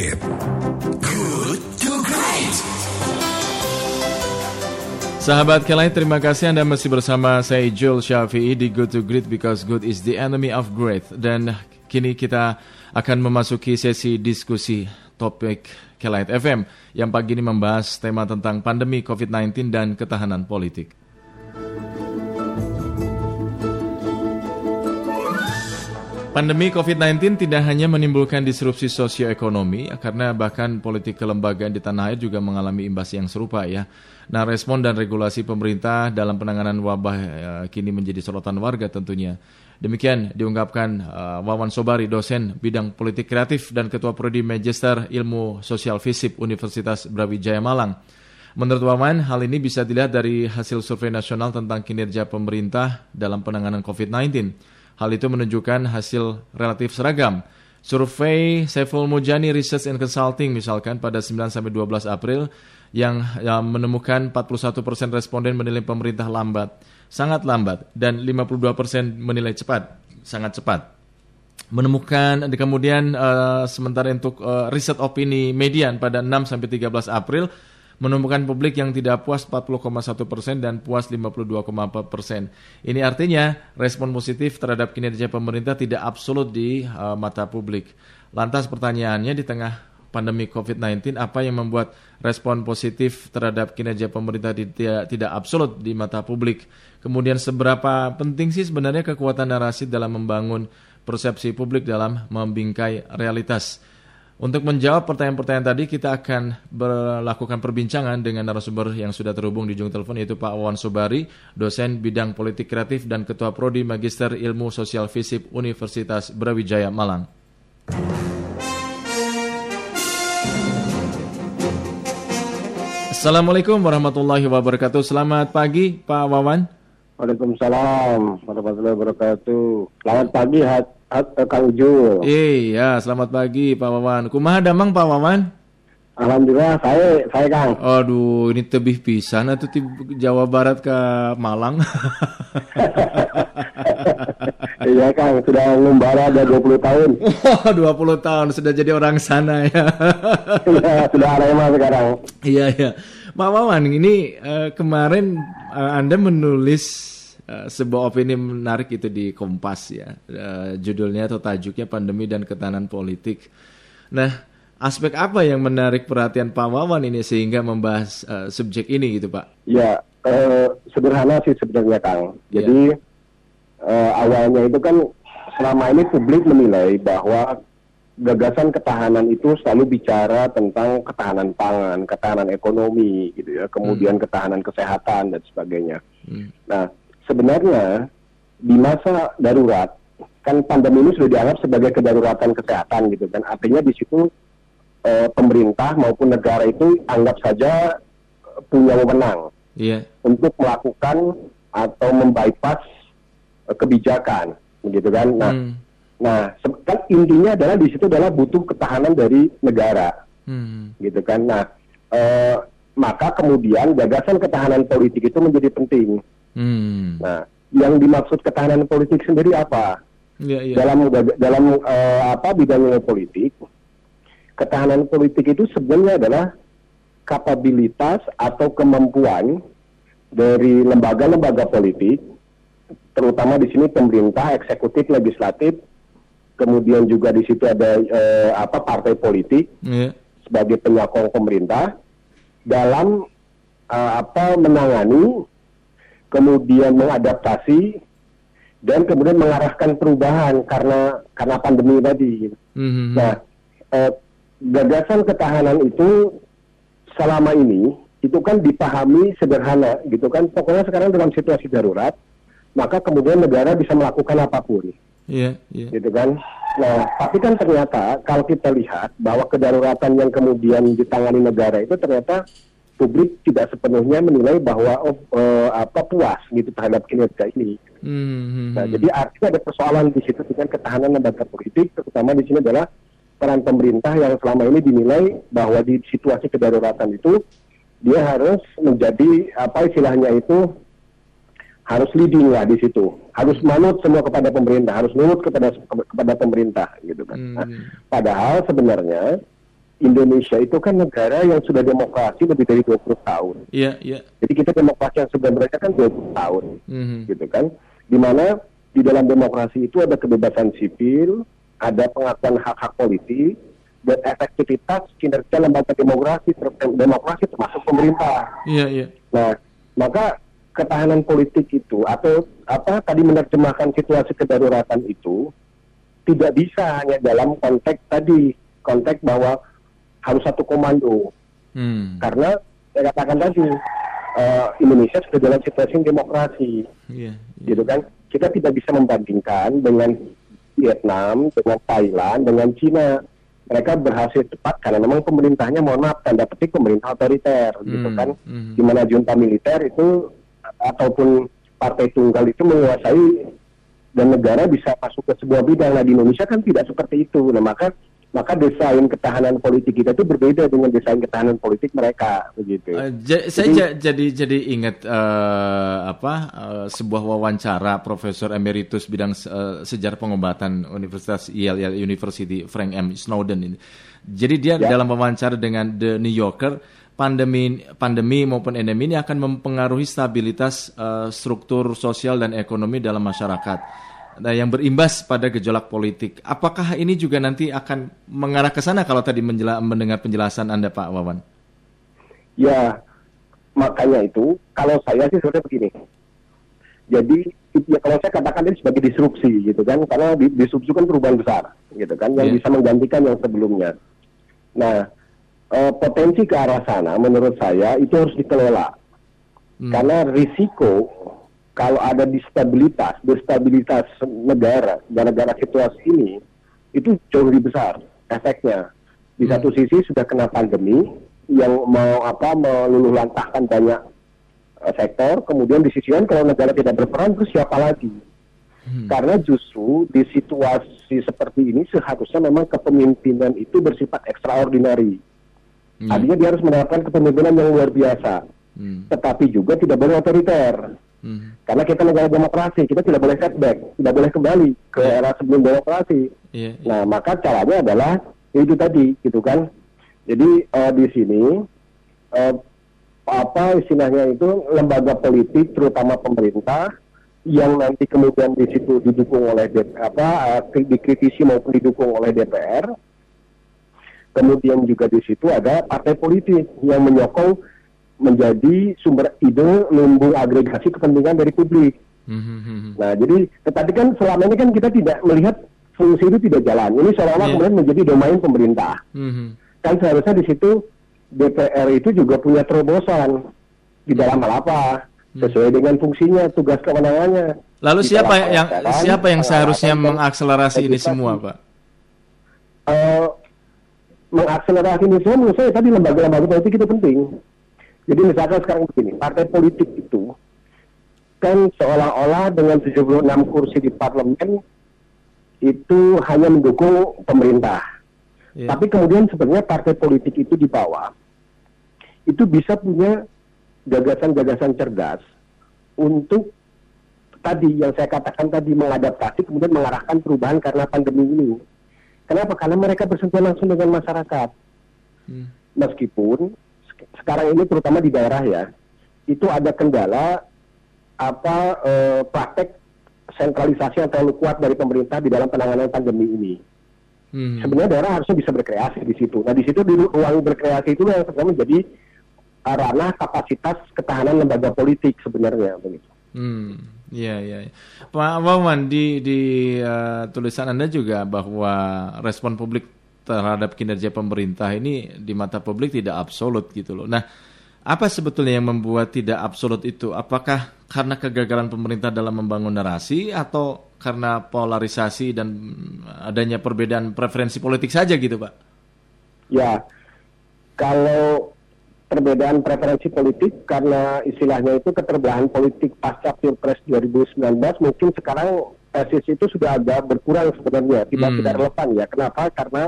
Great. Good to Great. Sahabat Kelai, terima kasih Anda masih bersama saya Joel Syafi'i di Good to Great because good is the enemy of great. Dan kini kita akan memasuki sesi diskusi topik Kelait FM yang pagi ini membahas tema tentang pandemi COVID-19 dan ketahanan politik. Pandemi COVID-19 tidak hanya menimbulkan disrupsi sosioekonomi, karena bahkan politik kelembagaan di tanah air juga mengalami imbas yang serupa ya. Nah, respon dan regulasi pemerintah dalam penanganan wabah uh, kini menjadi sorotan warga tentunya. Demikian diungkapkan uh, Wawan Sobari, dosen bidang politik kreatif dan Ketua Prodi Magister Ilmu Sosial Fisip Universitas Brawijaya Malang. Menurut Wawan, hal ini bisa dilihat dari hasil survei nasional tentang kinerja pemerintah dalam penanganan COVID-19. Hal itu menunjukkan hasil relatif seragam. Survei Saiful Mujani Research and Consulting misalkan pada 9 sampai 12 April yang, yang menemukan 41% responden menilai pemerintah lambat, sangat lambat dan 52% menilai cepat, sangat cepat. Menemukan kemudian uh, sementara untuk uh, riset opini median pada 6 sampai 13 April menemukan publik yang tidak puas 40,1 persen dan puas 52,4 persen. Ini artinya respon positif terhadap kinerja pemerintah tidak absolut di uh, mata publik. Lantas pertanyaannya di tengah pandemi COVID-19 apa yang membuat respon positif terhadap kinerja pemerintah tidak, tidak absolut di mata publik? Kemudian seberapa penting sih sebenarnya kekuatan narasi dalam membangun persepsi publik dalam membingkai realitas? Untuk menjawab pertanyaan-pertanyaan tadi, kita akan melakukan perbincangan dengan narasumber yang sudah terhubung di ujung telepon, yaitu Pak Wawan Sobari, dosen bidang politik kreatif dan Ketua Prodi Magister Ilmu Sosial Fisip Universitas Brawijaya Malang. Assalamualaikum warahmatullahi wabarakatuh. Selamat pagi, Pak Wawan. Waalaikumsalam warahmatullahi wabarakatuh. Selamat pagi, Hat Kang Jul. Iya, selamat pagi Pak Wawan. Kumaha damang Pak Wawan? Alhamdulillah saya saya Kang. Aduh, ini tebih pisan atau di Jawa Barat ke Malang. iya Kang, sudah ngembara ada 20 tahun. Oh, 20 tahun sudah jadi orang sana ya. Iya, sudah Arema sekarang. Iya, iya. Pak Wawan, ini uh, kemarin uh, Anda menulis Uh, sebuah opini menarik itu di Kompas ya. Uh, judulnya atau tajuknya pandemi dan ketahanan politik. Nah, aspek apa yang menarik perhatian Pak Wawan ini sehingga membahas uh, subjek ini gitu Pak? Ya, uh, sederhana sih sebenarnya Kang. Ya. Jadi uh, awalnya itu kan selama ini publik menilai bahwa gagasan ketahanan itu selalu bicara tentang ketahanan pangan, ketahanan ekonomi gitu ya, kemudian hmm. ketahanan kesehatan dan sebagainya. Hmm. Nah, sebenarnya di masa darurat kan pandemi ini sudah dianggap sebagai kedaruratan kesehatan gitu kan artinya di situ e, pemerintah maupun negara itu anggap saja punya wewenang yeah. untuk melakukan atau membypass e, kebijakan gitu kan nah hmm. nah kan intinya adalah di situ adalah butuh ketahanan dari negara hmm. gitu kan nah e, maka kemudian gagasan ketahanan politik itu menjadi penting Hmm. Nah, yang dimaksud ketahanan politik sendiri apa? Ya, ya. Dalam dalam uh, apa bidang politik, ketahanan politik itu sebenarnya adalah kapabilitas atau kemampuan dari lembaga-lembaga politik, terutama di sini pemerintah, eksekutif, legislatif, kemudian juga di situ ada uh, apa partai politik yeah. sebagai penyokong pemerintah dalam uh, apa menangani kemudian mengadaptasi dan kemudian mengarahkan perubahan karena karena pandemi tadi. Mm-hmm. Nah, eh, gagasan ketahanan itu selama ini itu kan dipahami sederhana gitu kan. Pokoknya sekarang dalam situasi darurat, maka kemudian negara bisa melakukan apa pun. Iya, yeah, yeah. Gitu kan. Nah, tapi kan ternyata kalau kita lihat bahwa kedaruratan yang kemudian ditangani negara itu ternyata publik tidak sepenuhnya menilai bahwa oh, uh, apa puas gitu terhadap kinerja ini. Hmm. Nah, jadi artinya ada persoalan di situ dengan ketahanan lembaga politik, terutama di sini adalah peran pemerintah yang selama ini dinilai bahwa di situasi kedaruratan itu dia harus menjadi apa istilahnya itu harus leading lah di situ, harus manut semua kepada pemerintah, harus nurut kepada kepada pemerintah gitu kan. Hmm. Nah, padahal sebenarnya Indonesia itu kan negara yang sudah demokrasi lebih dari 20 tahun. Iya, iya. Jadi kita demokrasi yang sudah mereka kan 20 tahun, Mhm. gitu kan. Di mana di dalam demokrasi itu ada kebebasan sipil, ada pengakuan hak-hak politik, dan efektivitas kinerja lembaga demokrasi, ter- demokrasi termasuk pemerintah. Iya, iya. Nah, maka ketahanan politik itu atau apa tadi menerjemahkan situasi kedaruratan itu tidak bisa hanya dalam konteks tadi konteks bahwa harus satu komando Hmm. karena saya katakan tadi eh, Indonesia sudah dalam situasi demokrasi Iya. iya. gitu kan kita tidak bisa membandingkan dengan Vietnam dengan Thailand dengan Cina mereka berhasil cepat karena memang pemerintahnya mohon maaf tanda petik pemerintah otoriter gitu Hmm, kan hmm. di mana junta militer itu ataupun partai tunggal itu menguasai dan negara bisa masuk ke sebuah bidang nah di Indonesia kan tidak seperti itu nah maka maka desain ketahanan politik kita itu berbeda dengan desain ketahanan politik mereka begitu Eh, ja- saya ja- jadi jadi ingat eh, apa eh, sebuah wawancara Profesor Emeritus bidang eh, sejarah pengobatan Universitas Yale, Yale University Frank M Snowden ini. Jadi dia Ya. dalam wawancara dengan The New Yorker pandemi pandemi maupun endemi ini akan mempengaruhi stabilitas eh, struktur sosial dan ekonomi dalam masyarakat. Nah, yang berimbas pada gejolak politik. Apakah ini juga nanti akan mengarah ke sana kalau tadi menjela- mendengar penjelasan Anda Pak Wawan? Ya, makanya itu kalau saya sih sebenarnya begini. Jadi ya kalau saya katakan ini sebagai disrupsi gitu kan, karena di- disrupsi kan perubahan besar gitu kan, yang Iya. bisa menggantikan yang sebelumnya. Nah, eh, potensi ke arah sana menurut saya itu harus dikelola. Hmm. Karena risiko kalau ada distabilitas, destabilitas negara gara-gara situasi ini itu jauh lebih besar efeknya. Di Hmm. satu sisi sudah kena pandemi yang mau apa meluluh lantahkan banyak eh, sektor, kemudian di sisi lain kalau negara tidak berperan terus siapa lagi? Hmm. Karena justru di situasi seperti ini seharusnya memang kepemimpinan itu bersifat extraordinary. Hmm. Artinya dia harus menerapkan kepemimpinan yang luar biasa, Hmm. tetapi juga tidak boleh otoriter. Hmm. Karena kita negara demokrasi, kita tidak boleh setback, tidak boleh kembali ke Ya. era sebelum demokrasi. Iya, iya. Nah, maka caranya adalah itu tadi, gitu kan. Jadi eh, di sini eh, apa istilahnya itu lembaga politik, terutama pemerintah, yang nanti kemudian di situ didukung oleh apa kri- dikritisi maupun didukung oleh DPR. Kemudian juga di situ ada partai politik yang menyokong menjadi sumber ide lumbung agregasi kepentingan dari publik. Hmm, hmm, hmm, hmm. Nah, jadi tetapi kan selama ini kan kita tidak melihat fungsi itu tidak jalan. Ini seolah-olah Iya. kemudian menjadi domain pemerintah. Hmm, hmm. Kan seharusnya di situ DPR itu juga punya terobosan di dalam hal apa sesuai dengan fungsinya, tugas kewenangannya. Lalu Di siapa yang siapa yang seharusnya dan mengakselerasi ini semua, Pak? Eh, mengakselerasi ini semua menurut saya tadi lembaga-lembaga politik itu penting. Jadi misalkan sekarang begini, partai politik itu kan seolah-olah dengan 76 kursi di parlemen itu hanya mendukung pemerintah. Iya. Tapi kemudian sebenarnya partai politik itu di bawah itu bisa punya gagasan-gagasan cerdas untuk tadi yang saya katakan tadi mengadaptasi kemudian mengarahkan perubahan karena pandemi ini. Kenapa? Karena mereka bersentuhan langsung dengan masyarakat. Hmm. Meskipun sekarang ini terutama di daerah ya, itu ada kendala apa eh, praktek sentralisasi yang terlalu kuat dari pemerintah di dalam penanganan pandemi ini. Hmm. Sebenarnya daerah harusnya bisa berkreasi di situ. Nah di situ di ruang berkreasi itu yang sebenarnya menjadi uh, ranah kapasitas ketahanan lembaga politik sebenarnya begitu. Hmm, iya iya. Pak Wawan di di eh, tulisan Anda juga bahwa respon publik terhadap kinerja pemerintah ini di mata publik tidak absolut gitu loh. Nah, apa sebetulnya yang membuat tidak absolut itu? Apakah karena kegagalan pemerintah dalam membangun narasi atau karena polarisasi dan adanya perbedaan preferensi politik saja gitu, Pak? Ya, kalau perbedaan preferensi politik karena istilahnya itu keterbelahan politik pasca Pilpres 2019 mungkin sekarang tesis itu sudah agak berkurang sebenarnya tidak Hmm. tidak relevan ya. Kenapa? Karena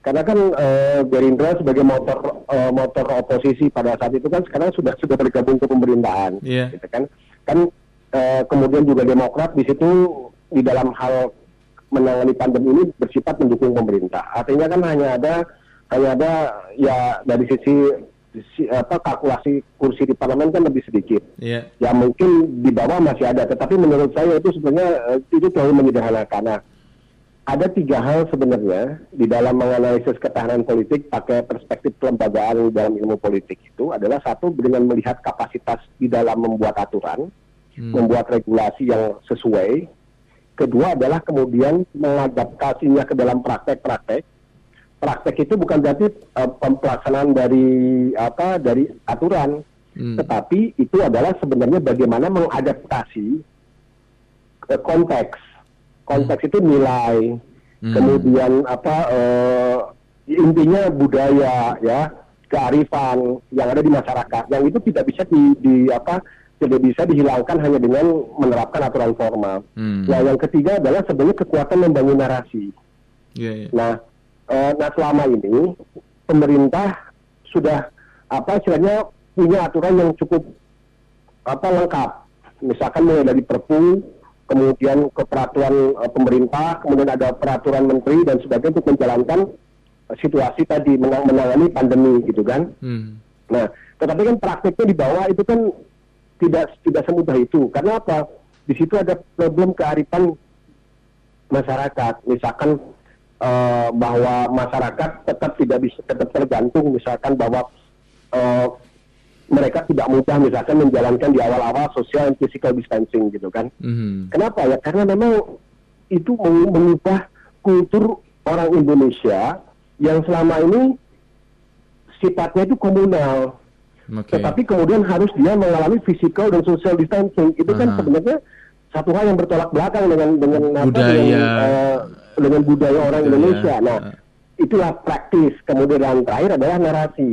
karena kan eh, Gerindra sebagai motor eh, motor oposisi pada saat itu kan sekarang sudah sudah bergabung ke pemerintahan, Iya. gitu kan? Kan eh, kemudian juga Demokrat di situ di dalam hal menangani pandemi ini bersifat mendukung pemerintah. Artinya kan hanya ada hanya ada ya dari sisi, apa kalkulasi kursi di parlemen kan lebih sedikit. Iya. Ya mungkin di bawah masih ada, tetapi menurut saya itu sebenarnya itu terlalu menyederhanakan. Nah, ada tiga hal sebenarnya di dalam menganalisis ketahanan politik pakai perspektif kelembagaan dalam ilmu politik itu adalah satu dengan melihat kapasitas di dalam membuat aturan, Hmm. membuat regulasi yang sesuai. Kedua adalah kemudian mengadaptasinya ke dalam praktek-praktek. Praktek itu bukan berarti eh, pelaksanaan dari apa dari aturan, Hmm. tetapi itu adalah sebenarnya bagaimana mengadaptasi ke konteks. Konteks itu nilai, Hmm. kemudian apa eh, intinya budaya ya, kearifan yang ada di masyarakat. Yang itu tidak bisa di, di apa tidak bisa dihilangkan hanya dengan menerapkan aturan formal. Hmm. Nah, yang ketiga adalah sebenarnya kekuatan membangun narasi. Iya, iya. Nah, eh, nah selama ini pemerintah sudah apa istilahnya punya aturan yang cukup apa lengkap. Misalkan mulai dari Perpu, kemudian ke peraturan eh, pemerintah, kemudian ada peraturan menteri dan sebagainya untuk menjalankan eh, situasi tadi menang- menangani pandemi gitu kan. Hmm. Nah, tetapi kan prakteknya di bawah itu kan tidak tidak semudah itu. Karena apa? Di situ ada problem kearifan masyarakat. Misalkan eh, bahwa masyarakat tetap tidak bisa tetap tergantung. Misalkan bahwa eh, mereka tidak mudah misalkan menjalankan di awal-awal social and physical distancing gitu kan. Hmm. Kenapa ya? Karena memang itu meng- mengubah kultur orang Indonesia yang selama ini sifatnya itu komunal. Oke. Tetapi kemudian harus dia mengalami physical dan social distancing. Itu kan Aha. sebenarnya satu hal yang bertolak belakang dengan dengan apa, Budaya. dengan, eh, dengan budaya orang Budaya. Indonesia. Nah, Ah. itulah praktis. Kemudian yang terakhir adalah narasi.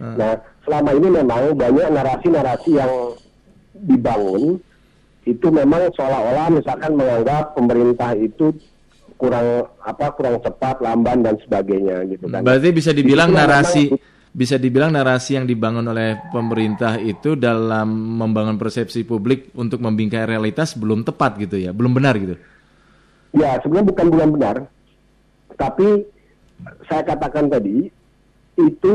Ah. Nah, selama ini memang banyak narasi-narasi yang dibangun itu memang seolah-olah misalkan menganggap pemerintah itu kurang apa kurang cepat, lamban dan sebagainya gitu kan. Berarti bisa dibilang Di situlah narasi memang- bisa dibilang narasi yang dibangun oleh pemerintah itu dalam membangun persepsi publik untuk membingkai realitas belum tepat gitu ya, belum benar gitu. Ya, sebenarnya bukan bulan benar. Tapi saya katakan tadi itu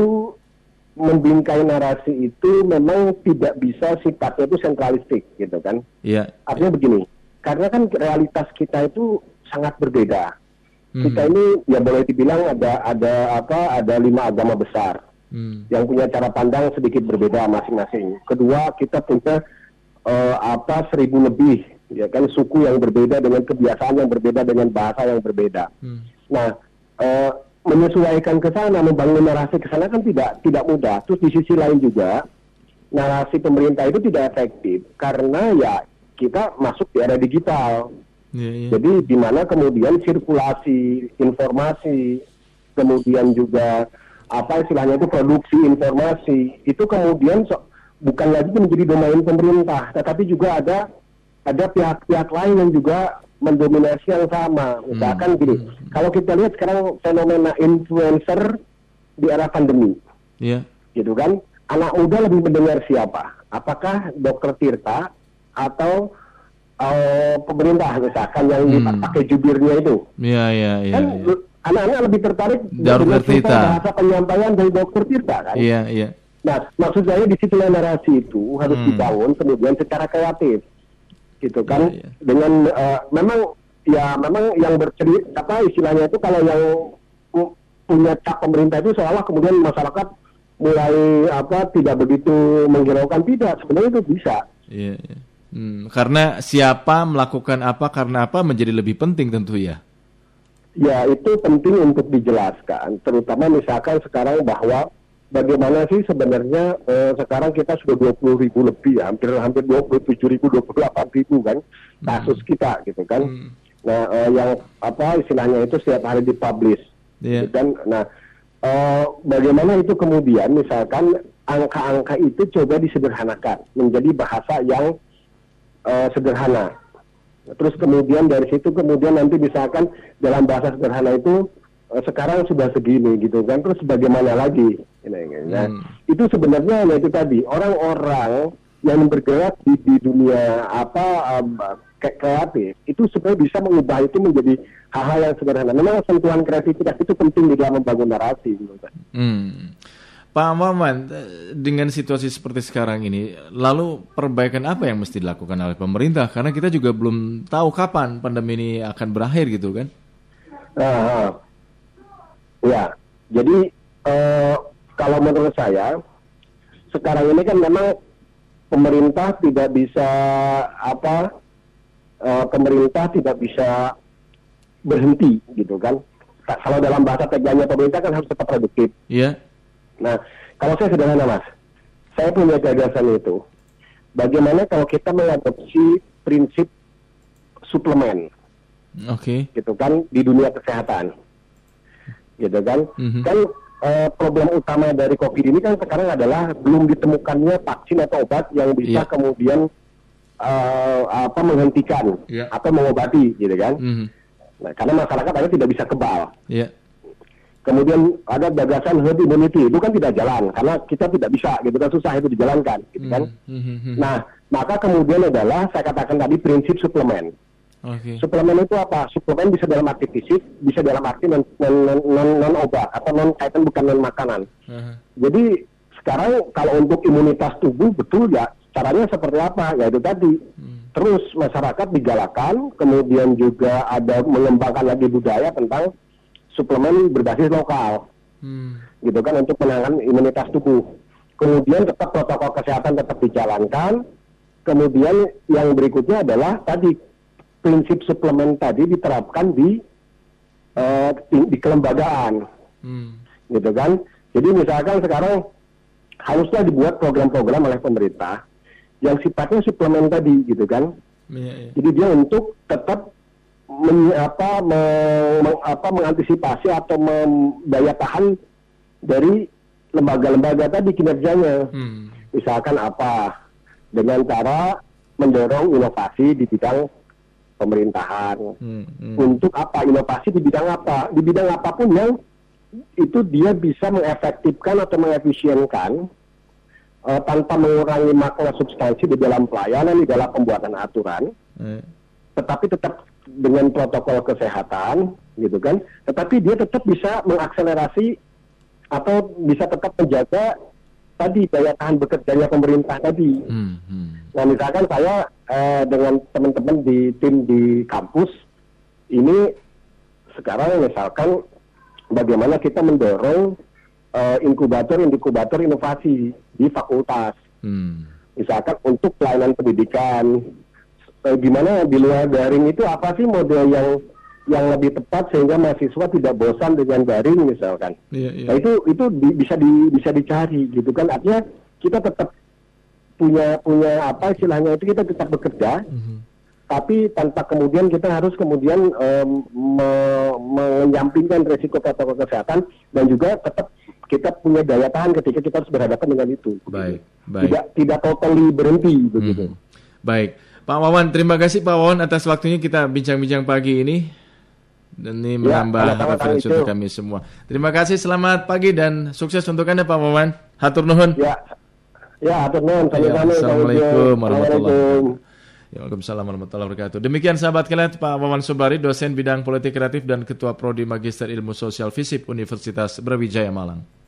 membingkai narasi itu memang tidak bisa sifatnya itu sentralistik gitu kan. Iya. Artinya begini, karena kan realitas kita itu sangat berbeda. Hmm. Kita ini ya boleh dibilang ada ada apa ada lima agama besar Hmm. yang punya cara pandang sedikit berbeda masing-masing. Kedua, kita punya eh, apa seribu lebih ya kan suku yang berbeda dengan kebiasaan yang berbeda dengan bahasa yang berbeda. Hmm. Nah, eh, menyesuaikan ke sana, membangun narasi ke sana kan tidak tidak mudah. Terus di sisi lain juga narasi pemerintah itu tidak efektif karena ya kita masuk di era digital. Iya, iya. Jadi di mana kemudian sirkulasi informasi, kemudian juga apa istilahnya itu produksi informasi itu kemudian so- bukan lagi menjadi domain pemerintah, tetapi juga ada ada pihak-pihak lain yang juga mendominasi yang sama. Misalkan gini, kalau kita lihat sekarang fenomena influencer di era pandemi, Iya. gitu kan? Anak muda lebih mendengar siapa? Apakah Dokter Tirta atau eh, pemerintah misalkan yang Hmm. dipakai jubirnya itu? Iya, iya, iya. kan iya. anak-anak lebih tertarik Dokter dengan Tirta. bahasa penyampaian dari Dokter Tirta kan? Iya, iya. Nah, maksud saya di situ narasi itu harus Hmm. dibangun kemudian secara kreatif, gitu kan? Iya, iya. Dengan eh, memang ya memang yang bercerita apa istilahnya itu kalau yang pu- punya cap pemerintah itu seolah kemudian masyarakat mulai apa tidak begitu menghiraukan tidak sebenarnya itu bisa. Iya, iya. Hmm, karena siapa melakukan apa karena apa menjadi lebih penting tentu ya. Ya itu penting untuk dijelaskan, terutama misalkan sekarang bahwa bagaimana sih sebenarnya eh, sekarang kita sudah 20 ribu lebih, ya, hampir hampir 27 ribu, 28 ribu kan kasus kita gitu kan. Hmm. Nah eh, yang apa istilahnya itu setiap hari dipublish, Iya. gitu kan. Nah eh, bagaimana itu kemudian misalkan angka-angka itu coba disederhanakan menjadi bahasa yang eh, sederhana. Terus kemudian dari situ kemudian nanti misalkan dalam bahasa sederhana itu eh, sekarang sudah segini gitu kan. Terus bagaimana lagi? Nah, Hmm. itu sebenarnya ya itu tadi orang-orang yang bergerak di, di dunia apa um, kreatif itu sebenarnya bisa mengubah itu menjadi hal-hal yang sederhana. Memang sentuhan kreativitas itu penting di dalam membangun narasi. Hmm. Pak Maman, dengan situasi seperti sekarang ini, lalu perbaikan apa yang mesti dilakukan oleh pemerintah? Karena kita juga belum tahu kapan pandemi ini akan berakhir gitu kan? Nah, ya, jadi uh, kalau menurut saya, sekarang ini kan memang pemerintah tidak bisa apa, uh, pemerintah tidak bisa berhenti gitu kan? Kalau dalam bahasa teganya pemerintah kan harus tetap produktif. Iya. Yeah Nah, kalau saya sederhana mas, saya punya gagasan itu. Bagaimana kalau kita mengadopsi prinsip suplemen, oke, okay. gitu kan di dunia kesehatan, gitu kan? Mm-hmm. Kan uh, problem utama dari COVID ini kan sekarang adalah belum ditemukannya vaksin atau obat yang bisa yeah. kemudian uh, apa menghentikan yeah. atau mengobati, gitu kan? Mm-hmm. Nah, karena masyarakat akhirnya tidak bisa kebal. Yeah kemudian ada gagasan herd immunity itu kan tidak jalan karena kita tidak bisa gitu kan susah itu dijalankan gitu kan mm -hmm. nah maka kemudian adalah saya katakan tadi prinsip suplemen okay. suplemen itu apa suplemen bisa dalam arti fisik bisa dalam arti non non, non, non obat atau non kaitan bukan non makanan uh -huh. jadi sekarang kalau untuk imunitas tubuh betul ya caranya seperti apa ya itu tadi hmm. terus masyarakat digalakan kemudian juga ada mengembangkan lagi budaya tentang suplemen berbasis lokal, hmm. gitu kan untuk menangkan imunitas tubuh. Kemudian tetap protokol kesehatan tetap dijalankan. Kemudian yang berikutnya adalah tadi prinsip suplemen tadi diterapkan di uh, di, di kelembagaan, hmm. gitu kan. Jadi misalkan sekarang harusnya dibuat program-program oleh pemerintah yang sifatnya suplemen tadi, gitu kan. Ya, ya. Jadi dia untuk tetap men, apa, me, me, apa, mengantisipasi atau daya tahan dari lembaga-lembaga tadi kinerjanya. Hmm. Misalkan apa? Dengan cara mendorong inovasi di bidang pemerintahan. Hmm. Hmm. Untuk apa? Inovasi di bidang apa? Di bidang apa pun yang itu dia bisa mengefektifkan atau mengefisienkan uh, tanpa mengurangi makna substansi di dalam pelayanan, di dalam pembuatan aturan, hmm. tetapi tetap dengan protokol kesehatan gitu kan tetapi dia tetap bisa mengakselerasi atau bisa tetap menjaga tadi daya tahan bekerjanya pemerintah tadi hmm, hmm. Nah misalkan saya eh, dengan teman-teman di tim di kampus ini sekarang misalkan bagaimana kita mendorong eh, inkubator inkubator inovasi di fakultas hmm. misalkan untuk pelayanan pendidikan eh, gimana di luar daring itu apa sih model yang yang lebih tepat sehingga mahasiswa tidak bosan dengan daring misalkan. Iya, iya. Nah itu itu di, bisa di bisa dicari gitu kan artinya kita tetap punya punya apa istilahnya itu kita tetap bekerja. Mm -hmm. Tapi tanpa kemudian kita harus kemudian um, me menyampingkan resiko protokol kesehatan dan juga tetap kita punya daya tahan ketika kita harus berhadapan dengan itu. Baik, baik. Tidak tidak totally berhenti begitu. Mm -hmm. Baik. Pak Wawan, terima kasih Pak Wawan atas waktunya kita bincang-bincang pagi ini. Dan ini ya, menambah referensi untuk kami semua. Terima kasih, selamat pagi dan sukses untuk Anda Pak Wawan. Hatur nuhun. Ya, ya hatur nuhun. Ya, Assalamualaikum warahmatullahi wabarakatuh. Ya, Waalaikumsalam warahmatullahi wabarakatuh. Demikian sahabat kalian Pak Wawan Sobari, dosen bidang politik kreatif dan Ketua Prodi Magister Ilmu Sosial FISIP Universitas Brawijaya Malang.